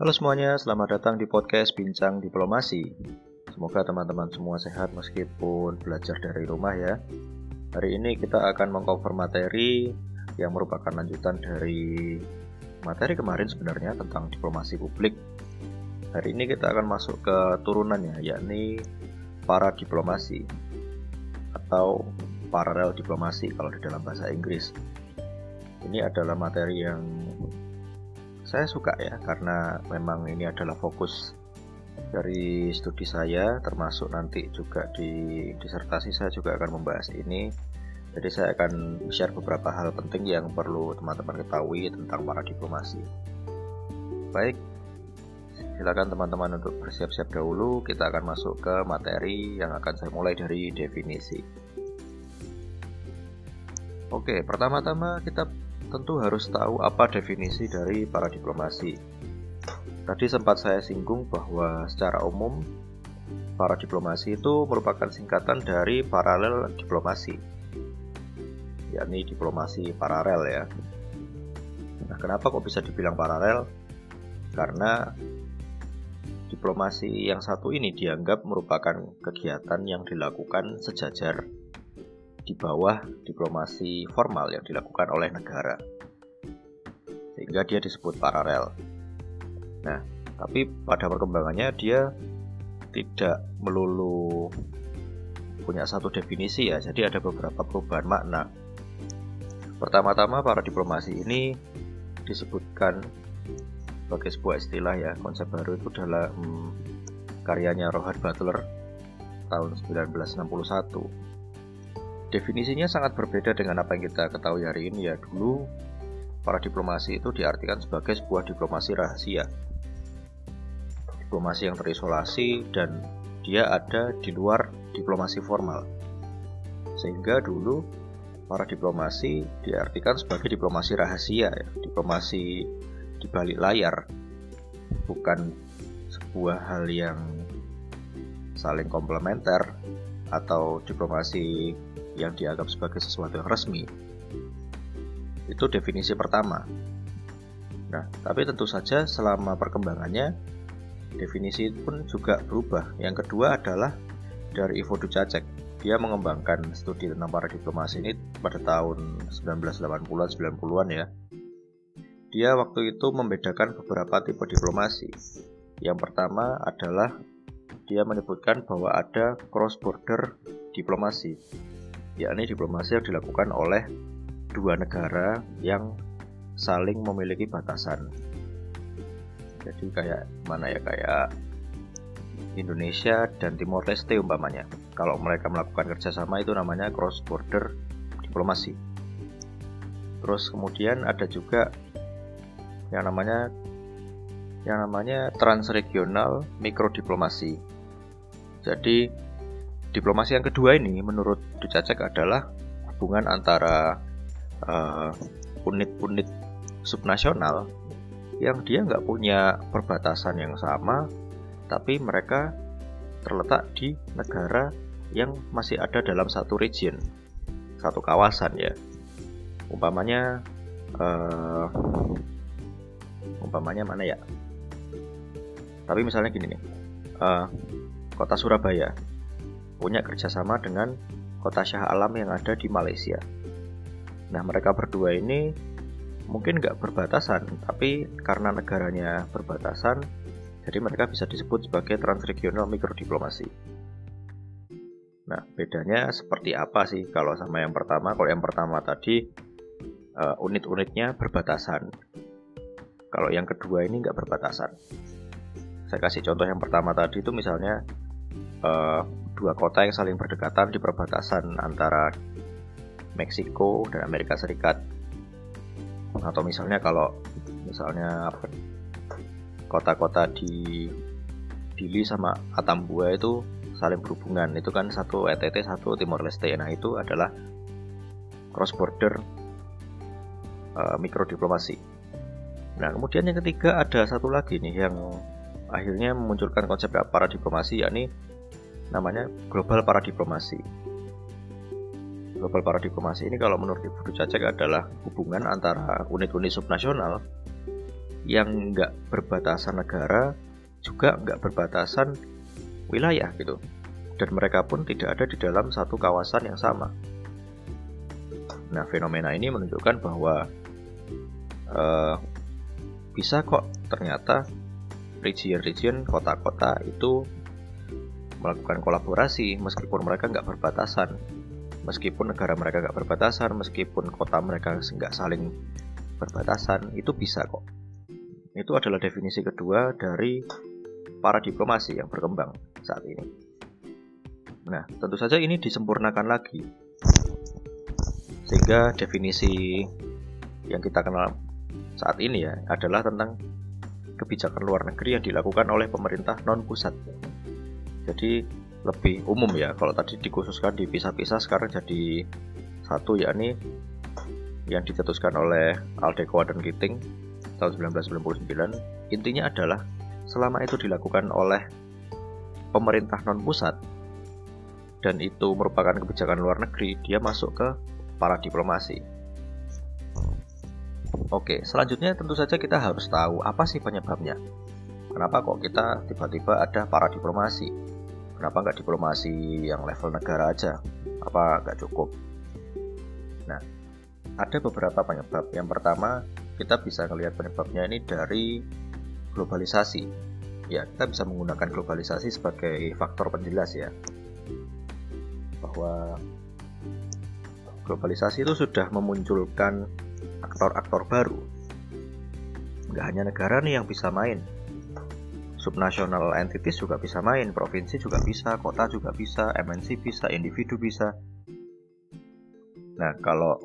Halo semuanya, selamat datang di podcast Bincang Diplomasi. Semoga teman-teman semua sehat meskipun belajar dari rumah ya. Hari ini kita akan mengcover materi yang merupakan lanjutan dari materi kemarin sebenarnya tentang diplomasi publik. Hari ini kita akan masuk ke turunannya, yakni para diplomasi atau paralel diplomasi kalau di dalam bahasa Inggris. Ini adalah materi yang saya suka ya karena memang ini adalah fokus dari studi saya termasuk nanti juga di disertasi saya juga akan membahas ini. Jadi saya akan share beberapa hal penting yang perlu teman-teman ketahui tentang para diplomasi. Baik silakan teman-teman untuk bersiap-siap dahulu. Kita akan masuk ke materi yang akan saya mulai dari definisi. Oke pertama-tama kita tentu harus tahu apa definisi dari para diplomasi. Tadi sempat saya singgung bahwa secara umum para diplomasi itu merupakan singkatan dari paralel diplomasi, yakni diplomasi paralel ya. Nah, kenapa kok bisa dibilang paralel? Karena diplomasi yang satu ini dianggap merupakan kegiatan yang dilakukan sejajar di bawah diplomasi formal yang dilakukan oleh negara. Sehingga dia disebut paralel. Nah, tapi pada perkembangannya dia tidak melulu punya satu definisi ya, jadi ada beberapa perubahan makna. Pertama-tama para diplomasi ini disebutkan sebagai sebuah istilah ya, konsep baru itu adalah hmm, karyanya Rohan Butler tahun 1961 Definisinya sangat berbeda dengan apa yang kita ketahui hari ini ya dulu para diplomasi itu diartikan sebagai sebuah diplomasi rahasia. Diplomasi yang terisolasi dan dia ada di luar diplomasi formal. Sehingga dulu para diplomasi diartikan sebagai diplomasi rahasia, ya. diplomasi di balik layar, bukan sebuah hal yang saling komplementer atau diplomasi yang dianggap sebagai sesuatu yang resmi. Itu definisi pertama. Nah, tapi tentu saja selama perkembangannya definisi pun juga berubah. Yang kedua adalah dari Ivo Ducacek. Dia mengembangkan studi tentang para diplomasi ini pada tahun 1980-an 90-an ya. Dia waktu itu membedakan beberapa tipe diplomasi. Yang pertama adalah dia menyebutkan bahwa ada cross border diplomasi yakni diplomasi yang dilakukan oleh dua negara yang saling memiliki batasan. Jadi kayak mana ya kayak Indonesia dan Timor Leste umpamanya. Kalau mereka melakukan kerjasama itu namanya cross border diplomasi. Terus kemudian ada juga yang namanya yang namanya transregional mikrodiplomasi. Jadi diplomasi yang kedua ini menurut Ducacek adalah hubungan antara uh, unit-unit subnasional yang dia nggak punya perbatasan yang sama, tapi mereka terletak di negara yang masih ada dalam satu region, satu kawasan ya. Umpamanya, uh, umpamanya mana ya? Tapi misalnya gini nih, uh, kota Surabaya punya kerjasama dengan kota Shah Alam yang ada di Malaysia. Nah, mereka berdua ini mungkin nggak berbatasan, tapi karena negaranya berbatasan, jadi mereka bisa disebut sebagai transregional mikrodiplomasi. Nah, bedanya seperti apa sih kalau sama yang pertama? Kalau yang pertama tadi uh, unit-unitnya berbatasan. Kalau yang kedua ini nggak berbatasan. Saya kasih contoh yang pertama tadi itu misalnya uh, dua kota yang saling berdekatan di perbatasan antara Meksiko dan Amerika Serikat. Atau misalnya kalau misalnya kota-kota di Dili sama Atambua itu saling berhubungan. Itu kan satu ETT satu Timor Leste. Nah itu adalah cross border uh, mikrodiplomasi nah kemudian yang ketiga ada satu lagi nih yang akhirnya memunculkan konsep para diplomasi yakni namanya global para diplomasi. Global para diplomasi ini kalau menurut Ibu Cacek adalah hubungan antara unit-unit subnasional yang nggak berbatasan negara juga nggak berbatasan wilayah gitu dan mereka pun tidak ada di dalam satu kawasan yang sama nah fenomena ini menunjukkan bahwa uh, bisa kok ternyata region-region kota-kota itu melakukan kolaborasi meskipun mereka nggak berbatasan meskipun negara mereka nggak berbatasan meskipun kota mereka nggak saling berbatasan itu bisa kok itu adalah definisi kedua dari para diplomasi yang berkembang saat ini. Nah, tentu saja ini disempurnakan lagi. Sehingga definisi yang kita kenal saat ini ya adalah tentang kebijakan luar negeri yang dilakukan oleh pemerintah non pusat. Jadi lebih umum ya. Kalau tadi dikhususkan dipisah-pisah sekarang jadi satu yakni yang dicetuskan oleh Aldeco dan Keating tahun 1999 intinya adalah selama itu dilakukan oleh pemerintah non pusat dan itu merupakan kebijakan luar negeri dia masuk ke para diplomasi Oke, selanjutnya tentu saja kita harus tahu apa sih penyebabnya. Kenapa kok kita tiba-tiba ada para diplomasi? Kenapa nggak diplomasi yang level negara aja? Apa nggak cukup? Nah, ada beberapa penyebab. Yang pertama, kita bisa melihat penyebabnya ini dari globalisasi. Ya, kita bisa menggunakan globalisasi sebagai faktor penjelas ya. Bahwa globalisasi itu sudah memunculkan aktor-aktor baru. Nggak hanya negara nih yang bisa main. Subnational entities juga bisa main, provinsi juga bisa, kota juga bisa, MNC bisa, individu bisa. Nah, kalau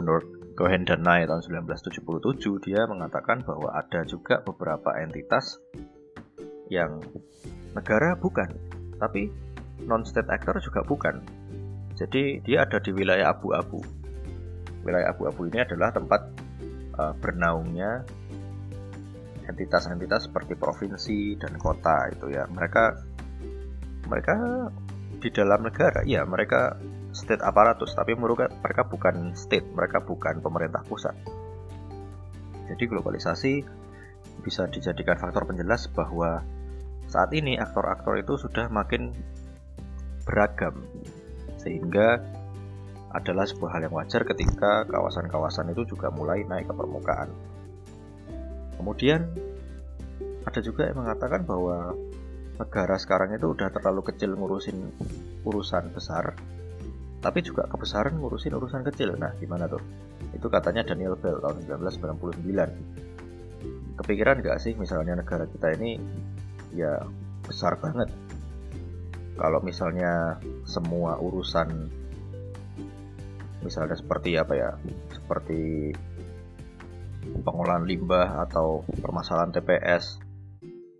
menurut Cohen dan Nye tahun 1977 dia mengatakan bahwa ada juga beberapa entitas yang negara bukan, tapi non-state actor juga bukan. Jadi dia ada di wilayah abu-abu. Wilayah abu-abu ini adalah tempat uh, bernaungnya entitas-entitas seperti provinsi dan kota itu ya. Mereka mereka di dalam negara, ya mereka state aparatus, tapi mereka, mereka bukan state, mereka bukan pemerintah pusat. Jadi globalisasi bisa dijadikan faktor penjelas bahwa saat ini aktor-aktor itu sudah makin beragam, sehingga adalah sebuah hal yang wajar ketika kawasan-kawasan itu juga mulai naik ke permukaan. Kemudian ada juga yang mengatakan bahwa negara sekarang itu udah terlalu kecil ngurusin urusan besar tapi juga kebesaran ngurusin urusan kecil. Nah gimana tuh? Itu katanya Daniel Bell tahun 1999 kepikiran gak sih misalnya negara kita ini ya besar banget? Kalau misalnya semua urusan misalnya seperti apa ya? Seperti pengolahan limbah atau permasalahan TPS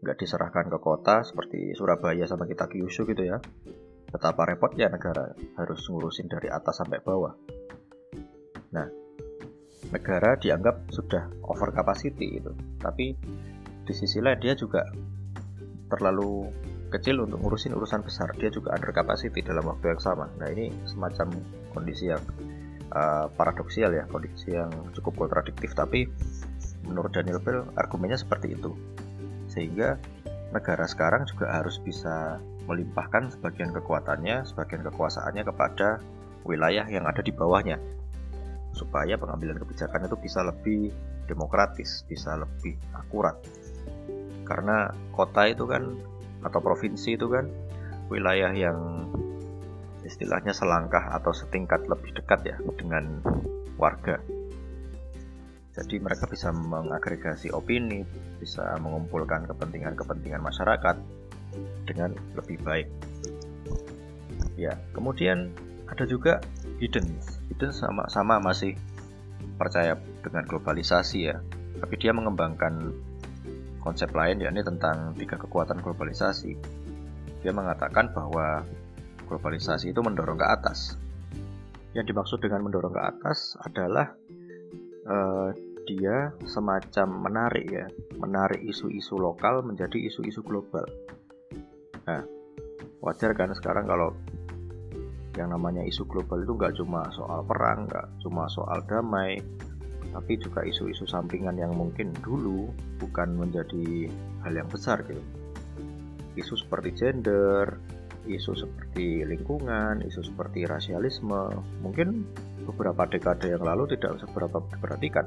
nggak diserahkan ke kota seperti Surabaya sama kita Kyushu gitu ya betapa repotnya negara harus ngurusin dari atas sampai bawah. Nah, negara dianggap sudah over capacity itu, tapi di sisi lain dia juga terlalu kecil untuk ngurusin urusan besar. Dia juga under capacity dalam waktu yang sama. Nah, ini semacam kondisi yang uh, paradoksial ya, kondisi yang cukup kontradiktif. Tapi menurut Daniel Bell argumennya seperti itu, sehingga negara sekarang juga harus bisa melimpahkan sebagian kekuatannya, sebagian kekuasaannya kepada wilayah yang ada di bawahnya supaya pengambilan kebijakan itu bisa lebih demokratis, bisa lebih akurat. Karena kota itu kan atau provinsi itu kan wilayah yang istilahnya selangkah atau setingkat lebih dekat ya dengan warga. Jadi mereka bisa mengagregasi opini, bisa mengumpulkan kepentingan-kepentingan masyarakat dengan lebih baik. Ya, kemudian ada juga hidden. Hidden sama-sama masih percaya dengan globalisasi ya, tapi dia mengembangkan konsep lain yakni tentang tiga kekuatan globalisasi. Dia mengatakan bahwa globalisasi itu mendorong ke atas. Yang dimaksud dengan mendorong ke atas adalah uh, dia semacam menarik ya, menarik isu-isu lokal menjadi isu-isu global. Nah, wajar kan sekarang kalau yang namanya isu global itu nggak cuma soal perang, nggak cuma soal damai, tapi juga isu-isu sampingan yang mungkin dulu bukan menjadi hal yang besar gitu. Isu seperti gender, isu seperti lingkungan, isu seperti rasialisme, mungkin beberapa dekade yang lalu tidak seberapa diperhatikan.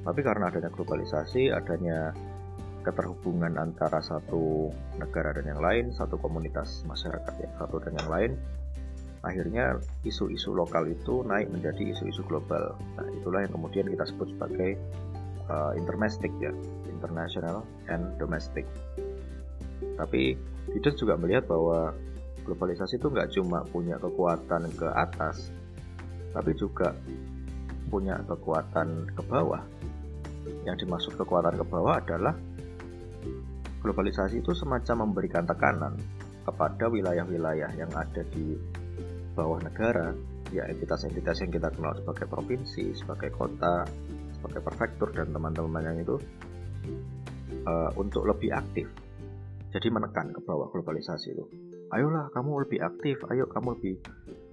Tapi karena adanya globalisasi, adanya keterhubungan antara satu negara dan yang lain, satu komunitas masyarakat yang satu dan yang lain, akhirnya isu-isu lokal itu naik menjadi isu-isu global. Nah, itulah yang kemudian kita sebut sebagai uh, intermestic ya, international and domestic. Tapi Gideon juga melihat bahwa globalisasi itu nggak cuma punya kekuatan ke atas, tapi juga punya kekuatan ke bawah. Yang dimaksud kekuatan ke bawah adalah globalisasi itu semacam memberikan tekanan kepada wilayah-wilayah yang ada di bawah negara, ya entitas-entitas yang kita kenal sebagai provinsi, sebagai kota, sebagai prefektur dan teman-teman yang itu uh, untuk lebih aktif. Jadi menekan ke bawah globalisasi itu. Ayolah kamu lebih aktif, ayo kamu lebih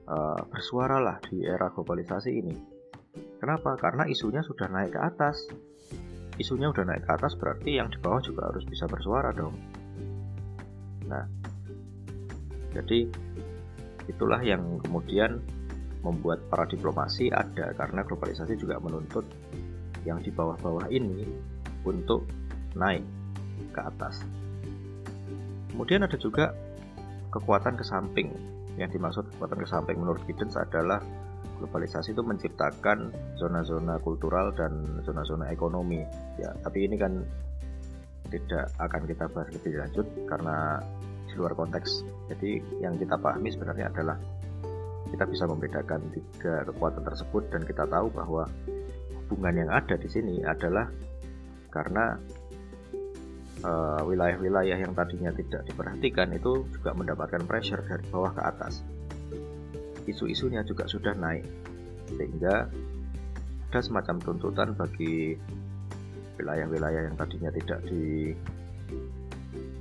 uh, bersuaralah di era globalisasi ini. Kenapa? Karena isunya sudah naik ke atas. Isunya sudah naik ke atas berarti yang di bawah juga harus bisa bersuara dong. Nah, jadi itulah yang kemudian membuat para diplomasi ada karena globalisasi juga menuntut yang di bawah-bawah ini untuk naik ke atas. Kemudian ada juga kekuatan ke samping. Yang dimaksud kekuatan ke samping menurut Giddens adalah globalisasi itu menciptakan zona-zona kultural dan zona-zona ekonomi. Ya, tapi ini kan tidak akan kita bahas lebih lanjut karena luar konteks. Jadi yang kita pahami sebenarnya adalah kita bisa membedakan tiga kekuatan tersebut dan kita tahu bahwa hubungan yang ada di sini adalah karena wilayah-wilayah uh, yang tadinya tidak diperhatikan itu juga mendapatkan pressure dari bawah ke atas. Isu-isunya juga sudah naik sehingga ada semacam tuntutan bagi wilayah-wilayah yang tadinya tidak di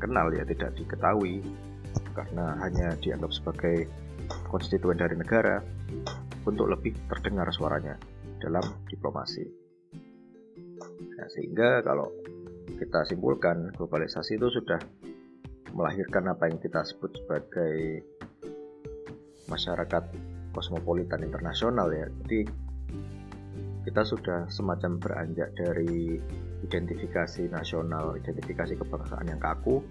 kenal ya tidak diketahui karena hanya dianggap sebagai konstituen dari negara untuk lebih terdengar suaranya dalam diplomasi. Nah, sehingga kalau kita simpulkan globalisasi itu sudah melahirkan apa yang kita sebut sebagai masyarakat kosmopolitan internasional ya. Jadi kita sudah semacam beranjak dari identifikasi nasional, identifikasi kebangsaan yang kaku,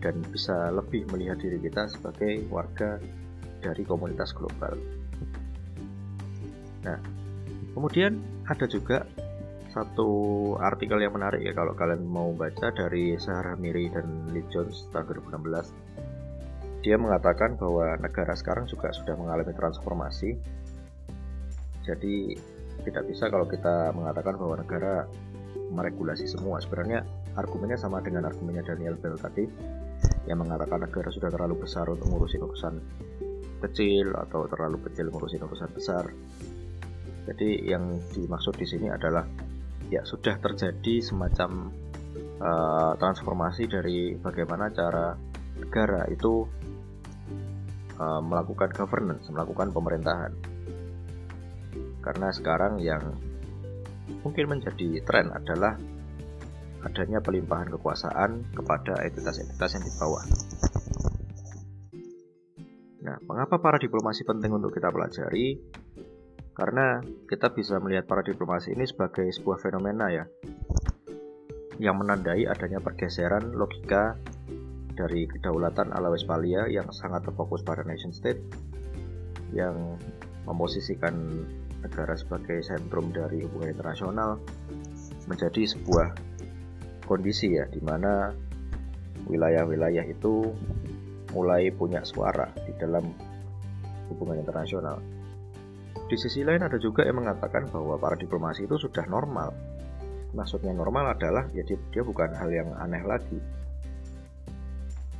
dan bisa lebih melihat diri kita sebagai warga dari komunitas global. Nah, kemudian ada juga satu artikel yang menarik ya kalau kalian mau baca dari Sarah Miri dan Lee Jones tahun 2016 dia mengatakan bahwa negara sekarang juga sudah mengalami transformasi jadi tidak bisa kalau kita mengatakan bahwa negara meregulasi semua. Sebenarnya argumennya sama dengan argumennya Daniel Bell tadi yang mengatakan negara sudah terlalu besar untuk mengurusi urusan kecil atau terlalu kecil mengurusi urusan besar. Jadi yang dimaksud di sini adalah ya sudah terjadi semacam uh, transformasi dari bagaimana cara negara itu uh, melakukan governance, melakukan pemerintahan. Karena sekarang yang mungkin menjadi tren adalah adanya pelimpahan kekuasaan kepada entitas-entitas yang di bawah. Nah, mengapa para diplomasi penting untuk kita pelajari? Karena kita bisa melihat para diplomasi ini sebagai sebuah fenomena ya yang menandai adanya pergeseran logika dari kedaulatan ala Westphalia yang sangat terfokus pada nation state yang memposisikan negara sebagai sentrum dari hubungan internasional menjadi sebuah kondisi ya di mana wilayah-wilayah itu mulai punya suara di dalam hubungan internasional. Di sisi lain ada juga yang mengatakan bahwa para diplomasi itu sudah normal. Maksudnya normal adalah ya dia, bukan hal yang aneh lagi.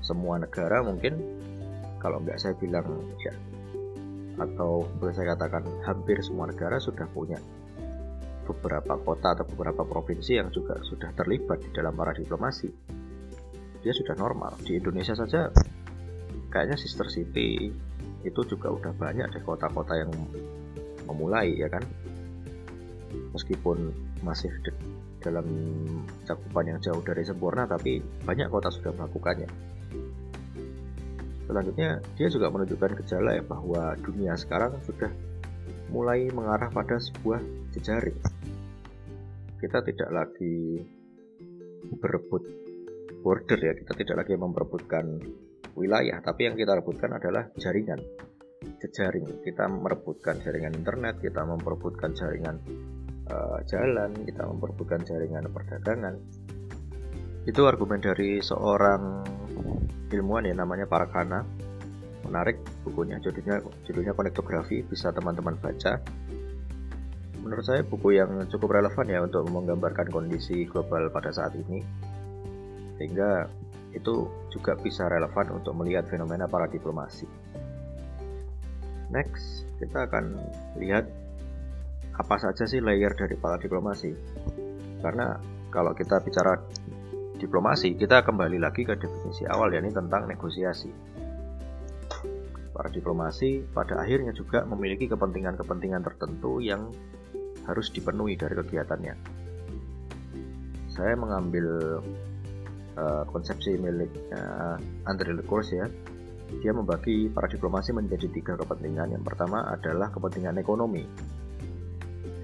Semua negara mungkin kalau nggak saya bilang ya atau boleh saya katakan hampir semua negara sudah punya beberapa kota atau beberapa provinsi yang juga sudah terlibat di dalam para diplomasi. Dia sudah normal. Di Indonesia saja kayaknya sister city itu juga udah banyak deh kota-kota yang memulai ya kan. meskipun masih dalam cakupan yang jauh dari sempurna tapi banyak kota sudah melakukannya. Selanjutnya dia juga menunjukkan gejala ya bahwa dunia sekarang sudah mulai mengarah pada sebuah jejaring kita tidak lagi berebut border ya. Kita tidak lagi memperebutkan wilayah tapi yang kita rebutkan adalah jaringan jejaring kita merebutkan jaringan internet kita memperebutkan jaringan uh, jalan, kita memperbutkan jaringan perdagangan. Itu argumen dari seorang ilmuwan ya namanya Parakana. Menarik bukunya, judulnya judulnya Konektografi, bisa teman-teman baca. Menurut saya buku yang cukup relevan ya untuk menggambarkan kondisi global pada saat ini. Sehingga itu juga bisa relevan untuk melihat fenomena para diplomasi. Next, kita akan lihat apa saja sih layer dari para diplomasi? Karena kalau kita bicara diplomasi, kita kembali lagi ke definisi awal yakni tentang negosiasi. Para diplomasi pada akhirnya juga memiliki kepentingan-kepentingan tertentu yang harus dipenuhi dari kegiatannya. Saya mengambil uh, konsepsi milik uh, Andre Lecours ya. Dia membagi para diplomasi menjadi tiga kepentingan. Yang pertama adalah kepentingan ekonomi,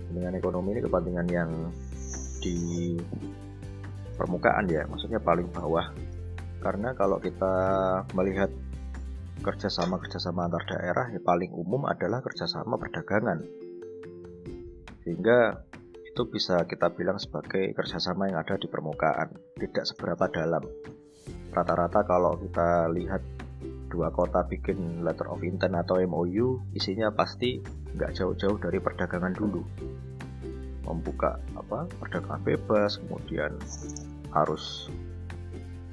kepentingan ekonomi ini kepentingan yang di permukaan ya maksudnya paling bawah. Karena kalau kita melihat kerjasama kerjasama antar daerah ya paling umum adalah kerjasama perdagangan. Sehingga itu bisa kita bilang sebagai kerjasama yang ada di permukaan tidak seberapa dalam. Rata-rata kalau kita lihat dua kota bikin letter of intent atau MOU isinya pasti nggak jauh-jauh dari perdagangan dulu. Membuka apa perdagangan bebas kemudian harus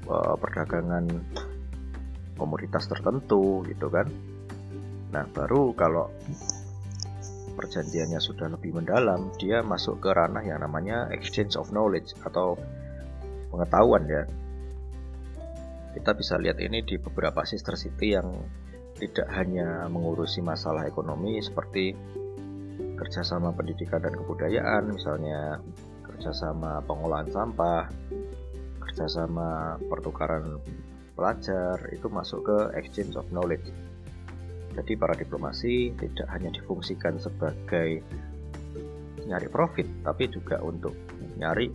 uh, perdagangan komoditas tertentu gitu kan. Nah baru kalau perjanjiannya sudah lebih mendalam dia masuk ke ranah yang namanya exchange of knowledge atau pengetahuan ya kita bisa lihat ini di beberapa sister city yang tidak hanya mengurusi masalah ekonomi seperti kerjasama pendidikan dan kebudayaan, misalnya kerjasama pengolahan sampah, kerjasama pertukaran pelajar, itu masuk ke exchange of knowledge. Jadi para diplomasi tidak hanya difungsikan sebagai nyari profit, tapi juga untuk nyari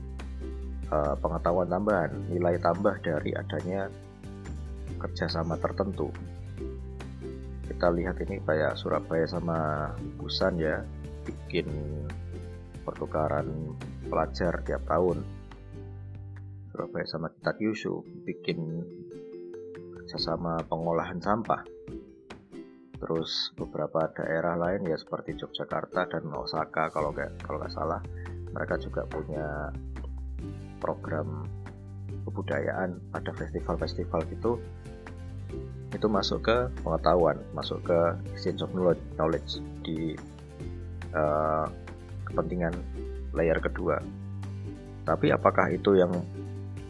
uh, pengetahuan tambahan, nilai tambah dari adanya kerjasama tertentu. Kita lihat ini kayak Surabaya sama Busan ya, bikin pertukaran pelajar tiap tahun. Surabaya sama kita Kyushu bikin kerjasama pengolahan sampah. Terus beberapa daerah lain ya seperti Yogyakarta dan Osaka kalau nggak kalau nggak salah mereka juga punya program kebudayaan ada festival-festival gitu itu masuk ke pengetahuan masuk ke exchange of knowledge di uh, kepentingan layer kedua. Tapi apakah itu yang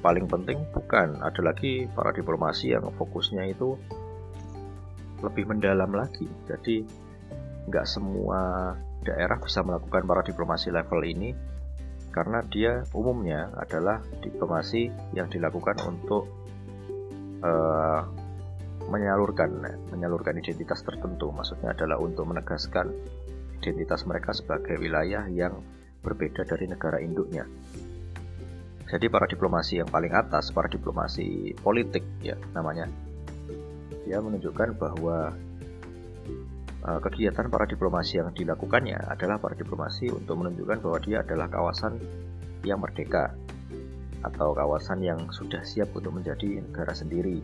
paling penting? Bukan. Ada lagi para diplomasi yang fokusnya itu lebih mendalam lagi. Jadi nggak semua daerah bisa melakukan para diplomasi level ini karena dia umumnya adalah diplomasi yang dilakukan untuk uh, menyalurkan menyalurkan identitas tertentu maksudnya adalah untuk menegaskan identitas mereka sebagai wilayah yang berbeda dari negara induknya. Jadi para diplomasi yang paling atas, para diplomasi politik ya namanya, dia menunjukkan bahwa uh, kegiatan para diplomasi yang dilakukannya adalah para diplomasi untuk menunjukkan bahwa dia adalah kawasan yang merdeka atau kawasan yang sudah siap untuk menjadi negara sendiri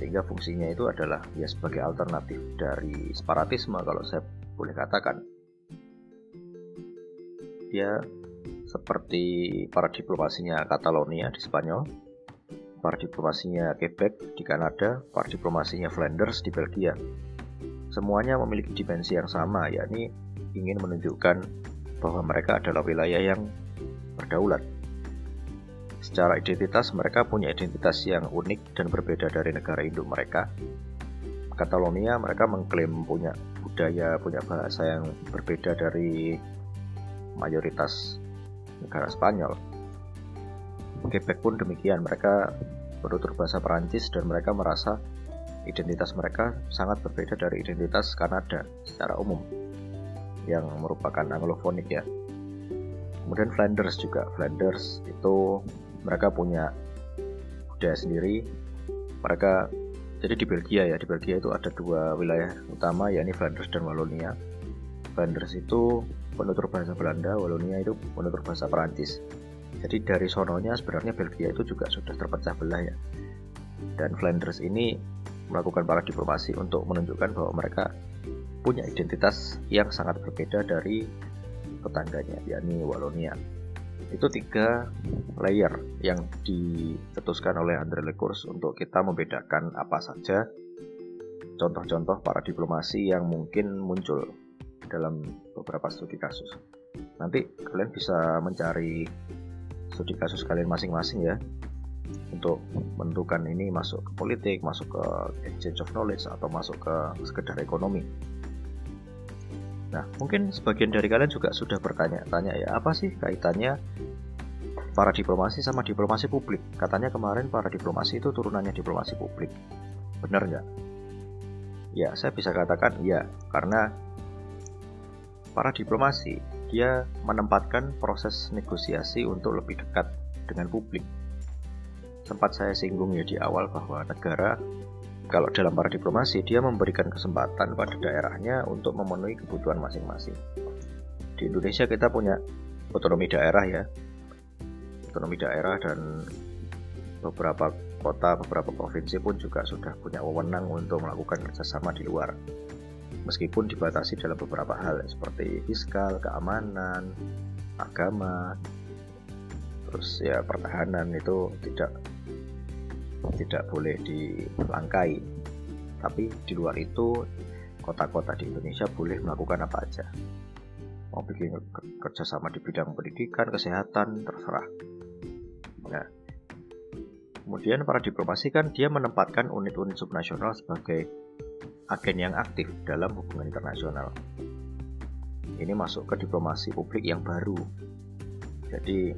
sehingga fungsinya itu adalah ya sebagai alternatif dari separatisme kalau saya boleh katakan. Dia seperti para diplomasinya Catalonia di Spanyol para diplomasinya Quebec di Kanada para diplomasinya Flanders di Belgia. Semuanya memiliki dimensi yang sama yakni ingin menunjukkan bahwa mereka adalah wilayah yang berdaulat Secara identitas, mereka punya identitas yang unik dan berbeda dari negara induk mereka. Catalonia, mereka mengklaim punya budaya, punya bahasa yang berbeda dari mayoritas negara Spanyol. Quebec pun demikian, mereka bertutur bahasa Perancis dan mereka merasa identitas mereka sangat berbeda dari identitas Kanada secara umum yang merupakan anglofonik ya. Kemudian Flanders juga, Flanders itu mereka punya budaya sendiri. Mereka jadi di Belgia ya, di Belgia itu ada dua wilayah utama yakni Flanders dan Wallonia. Flanders itu penutur bahasa Belanda, Wallonia itu penutur bahasa Perancis. Jadi dari sononya sebenarnya Belgia itu juga sudah terpecah belah ya. Dan Flanders ini melakukan para diplomasi untuk menunjukkan bahwa mereka punya identitas yang sangat berbeda dari tetangganya, yakni Wallonia. Itu tiga layer yang dicetuskan oleh Andre Lecours untuk kita membedakan apa saja contoh-contoh para diplomasi yang mungkin muncul dalam beberapa studi kasus. Nanti kalian bisa mencari studi kasus kalian masing-masing ya untuk menentukan ini masuk ke politik, masuk ke exchange of knowledge atau masuk ke sekedar ekonomi. Nah, mungkin sebagian dari kalian juga sudah bertanya-tanya ya, apa sih kaitannya para diplomasi sama diplomasi publik? Katanya kemarin para diplomasi itu turunannya diplomasi publik. Benar nggak? Ya, saya bisa katakan ya, karena para diplomasi dia menempatkan proses negosiasi untuk lebih dekat dengan publik sempat saya singgung ya di awal bahwa negara kalau dalam para diplomasi dia memberikan kesempatan pada daerahnya untuk memenuhi kebutuhan masing-masing. Di Indonesia kita punya otonomi daerah ya, otonomi daerah dan beberapa kota, beberapa provinsi pun juga sudah punya wewenang untuk melakukan kerjasama di luar. Meskipun dibatasi dalam beberapa hal seperti fiskal, keamanan, agama, terus ya pertahanan itu tidak tidak boleh dilangkai. Tapi di luar itu, kota-kota di Indonesia boleh melakukan apa aja. Mau bikin kerjasama di bidang pendidikan, kesehatan, terserah. Nah, kemudian para diplomasi kan dia menempatkan unit-unit subnasional sebagai agen yang aktif dalam hubungan internasional. Ini masuk ke diplomasi publik yang baru. Jadi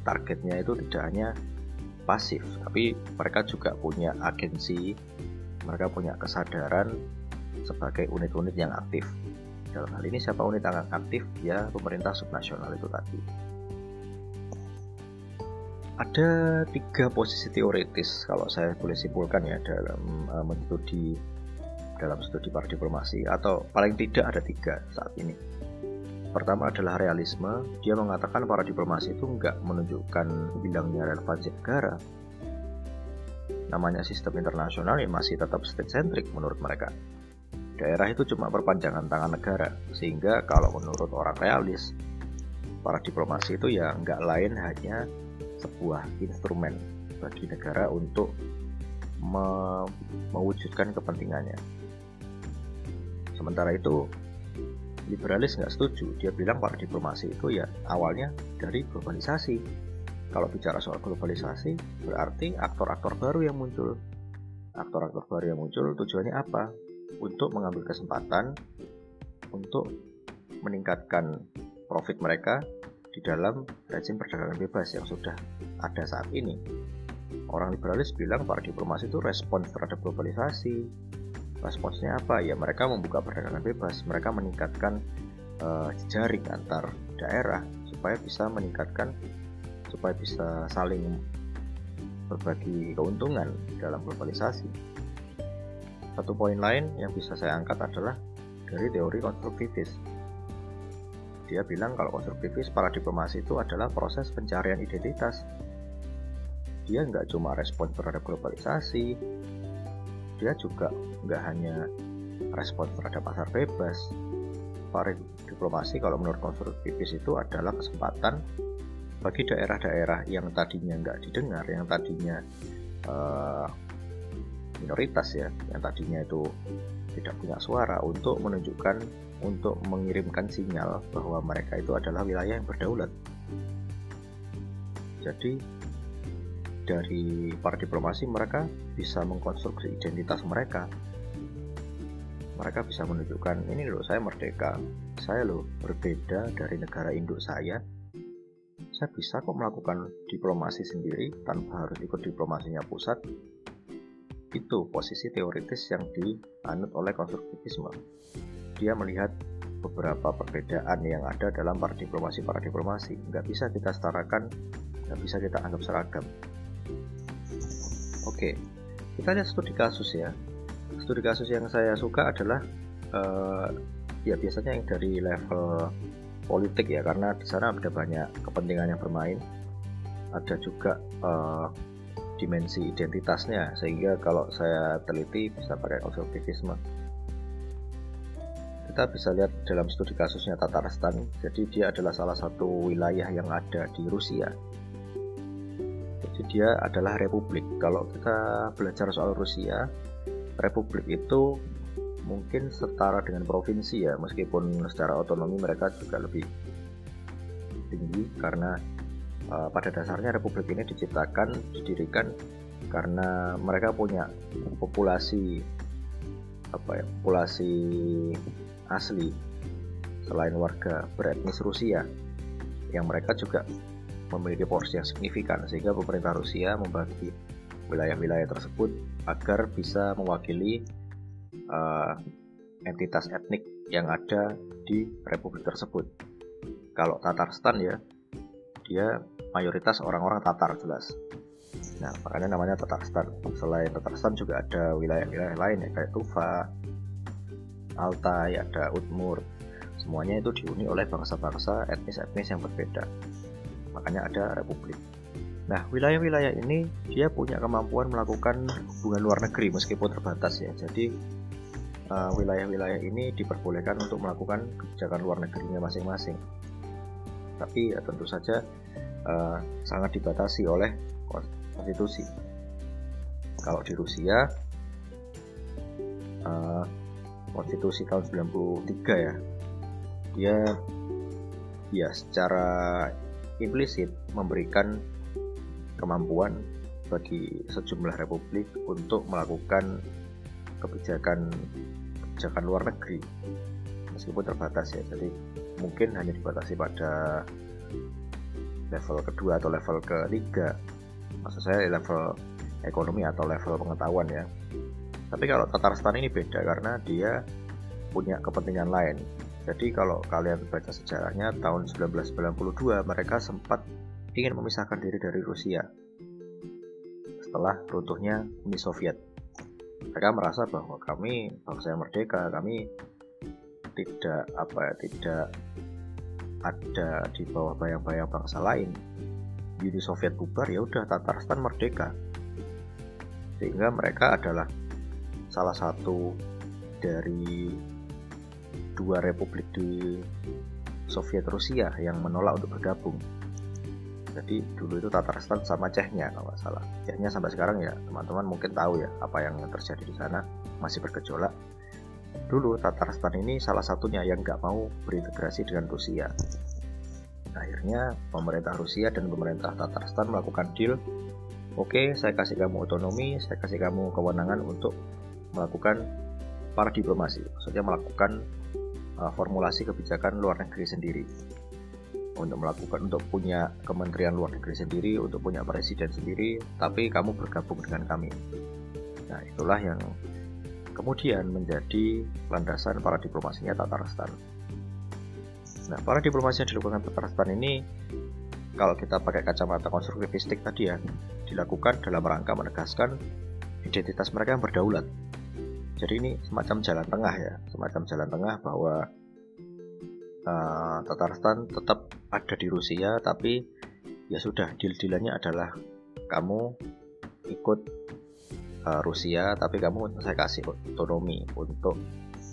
targetnya itu tidak hanya pasif, tapi mereka juga punya agensi, mereka punya kesadaran sebagai unit-unit yang aktif. Dalam hal ini siapa unit yang aktif? Ya pemerintah subnasional itu tadi. Ada tiga posisi teoritis kalau saya boleh simpulkan ya dalam uh, studi dalam studi para diplomasi atau paling tidak ada tiga saat ini. Pertama adalah realisme. Dia mengatakan para diplomasi itu nggak menunjukkan hilangnya relevansi negara. Namanya sistem internasional yang masih tetap state-centric menurut mereka. Daerah itu cuma perpanjangan tangan negara, sehingga kalau menurut orang realis, para diplomasi itu ya nggak lain hanya sebuah instrumen bagi negara untuk me mewujudkan kepentingannya. Sementara itu, liberalis nggak setuju. Dia bilang para diplomasi itu ya awalnya dari globalisasi. Kalau bicara soal globalisasi, berarti aktor-aktor baru yang muncul. Aktor-aktor baru yang muncul tujuannya apa? Untuk mengambil kesempatan untuk meningkatkan profit mereka di dalam rezim perdagangan bebas yang sudah ada saat ini. Orang liberalis bilang para diplomasi itu respons terhadap globalisasi, responsnya apa? Ya mereka membuka perdagangan bebas. Mereka meningkatkan uh, jejaring antar daerah supaya bisa meningkatkan supaya bisa saling berbagi keuntungan dalam globalisasi. Satu poin lain yang bisa saya angkat adalah dari teori konstruktivis. Dia bilang kalau konstruktivis para diplomasi itu adalah proses pencarian identitas. Dia nggak cuma respon terhadap globalisasi dia juga nggak hanya respon terhadap pasar bebas. Para diplomasi kalau menurut konstruktivis itu adalah kesempatan bagi daerah-daerah yang tadinya nggak didengar yang tadinya uh, minoritas ya yang tadinya itu tidak punya suara untuk menunjukkan untuk mengirimkan sinyal bahwa mereka itu adalah wilayah yang berdaulat. Jadi dari para diplomasi mereka bisa mengkonstruksi identitas mereka. Mereka bisa menunjukkan ini loh saya merdeka. Saya loh berbeda dari negara induk saya. Saya bisa kok melakukan diplomasi sendiri tanpa harus ikut diplomasinya pusat. Itu posisi teoritis yang dianut oleh konstruktivisme. Dia melihat beberapa perbedaan yang ada dalam para diplomasi para diplomasi. Nggak bisa kita setarakan nggak bisa kita anggap seragam oke kita lihat studi kasus ya. Studi kasus yang saya suka adalah uh, ya biasanya yang dari level politik ya karena di sana ada banyak kepentingan yang bermain. Ada juga uh, dimensi identitasnya sehingga kalau saya teliti bisa pakai konstruktivisme kita bisa lihat dalam studi kasusnya Tatarstan. Jadi dia adalah salah satu wilayah yang ada di Rusia dia adalah republik. Kalau kita belajar soal Rusia republik itu mungkin setara dengan provinsi ya meskipun secara otonomi mereka juga lebih tinggi karena uh, pada dasarnya republik ini diciptakan didirikan karena mereka punya populasi apa ya populasi asli selain warga beretnis Rusia yang mereka juga memiliki porsi yang signifikan sehingga pemerintah Rusia membagi wilayah-wilayah tersebut agar bisa mewakili uh, entitas etnik yang ada di republik tersebut. Kalau Tatarstan ya, dia mayoritas orang-orang Tatar jelas. Nah, makanya namanya Tatarstan. Selain Tatarstan juga ada wilayah-wilayah lain ya kayak Tuva, Altai, ada Udmur. Semuanya itu dihuni oleh bangsa-bangsa etnis-etnis yang berbeda. Makanya ada republik. Nah, wilayah-wilayah ini dia punya kemampuan melakukan hubungan luar negeri meskipun terbatas ya. Jadi eh, wilayah-wilayah ini diperbolehkan untuk melakukan kebijakan luar negerinya masing-masing. Tapi ya tentu saja uh, sangat dibatasi oleh konstitusi. Kalau di Rusia uh, konstitusi tahun 93 ya, dia ya secara implisit memberikan kemampuan bagi sejumlah republik untuk melakukan kebijakan kebijakan luar negeri. Meskipun terbatas ya jadi mungkin hanya dibatasi pada level kedua atau level ketiga. Maksud saya level ekonomi atau level pengetahuan ya. Tapi kalau Tatarstan ini beda karena dia punya kepentingan lain jadi kalau kalian baca sejarahnya tahun 1992 mereka sempat ingin memisahkan diri dari Rusia setelah runtuhnya Uni Soviet. Mereka merasa bahwa kami bangsa yang merdeka, kami tidak apa ya, tidak ada di bawah bayang-bayang bangsa lain. Uni Soviet bubar ya udah Tatarstan merdeka. Sehingga mereka adalah salah satu dari dua republik di Soviet Rusia yang menolak untuk bergabung. Jadi dulu itu Tatarstan sama Chechnya kalau nggak salah. Chechnya sampai sekarang ya teman-teman mungkin tahu ya apa yang terjadi di sana. Masih bergejolak. Dulu Tatarstan ini salah satunya yang nggak mau berintegrasi dengan Rusia. Akhirnya pemerintah Rusia dan pemerintah Tatarstan melakukan deal. Oke saya kasih kamu otonomi saya kasih kamu kewenangan untuk melakukan para diplomasi maksudnya melakukan uh, formulasi kebijakan luar negeri sendiri untuk melakukan untuk punya kementerian luar negeri sendiri, untuk punya presiden sendiri, tapi kamu bergabung dengan kami. Nah, itulah yang kemudian menjadi landasan para diplomasinya Tatarstan. Nah, para diplomasi yang dilakukan Tatarstan ini kalau kita pakai kacamata konstruktivistik tadi ya, dilakukan dalam rangka menegaskan identitas mereka yang berdaulat. Jadi ini semacam jalan tengah ya, semacam jalan tengah bahwa uh, Tatarstan tetap ada di Rusia tapi ya sudah deal-dealannya adalah kamu ikut uh, Rusia tapi kamu saya kasih otonomi untuk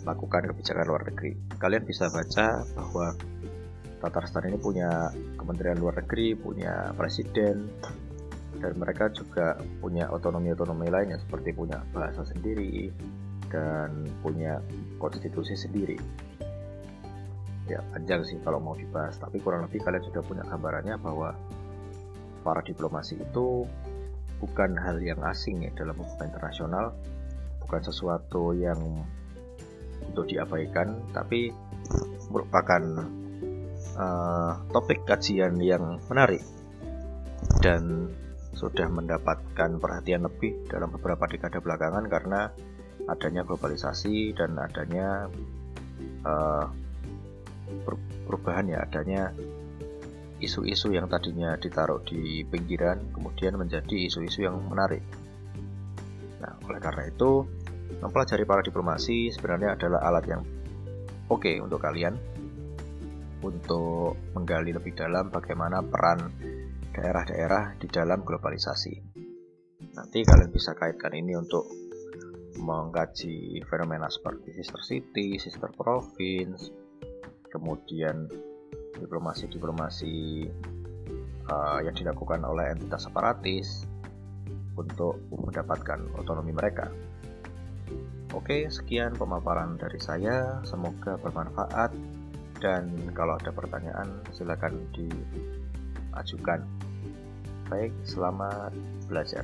lakukan kebijakan luar negeri. Kalian bisa baca bahwa Tatarstan ini punya kementerian luar negeri punya presiden dan mereka juga punya otonomi-otonomi lainnya seperti punya bahasa sendiri dan punya konstitusi sendiri. Ya panjang sih kalau mau dibahas. Tapi kurang lebih kalian sudah punya gambarannya bahwa para diplomasi itu bukan hal yang asing ya dalam hubungan internasional. Bukan sesuatu yang untuk diabaikan, tapi merupakan uh, topik kajian yang menarik dan sudah mendapatkan perhatian lebih dalam beberapa dekade belakangan karena adanya globalisasi dan adanya uh, perubahan ya adanya isu-isu yang tadinya ditaruh di pinggiran kemudian menjadi isu-isu yang menarik. Nah, oleh karena itu mempelajari para diplomasi sebenarnya adalah alat yang oke okay untuk kalian untuk menggali lebih dalam bagaimana peran daerah-daerah di dalam globalisasi. Nanti kalian bisa kaitkan ini untuk mengkaji fenomena seperti sister city, sister province, kemudian diplomasi-diplomasi uh, yang dilakukan oleh entitas separatis untuk mendapatkan otonomi mereka. Oke, sekian pemaparan dari saya. Semoga bermanfaat. Dan kalau ada pertanyaan, silakan diajukan. Baik, selamat belajar.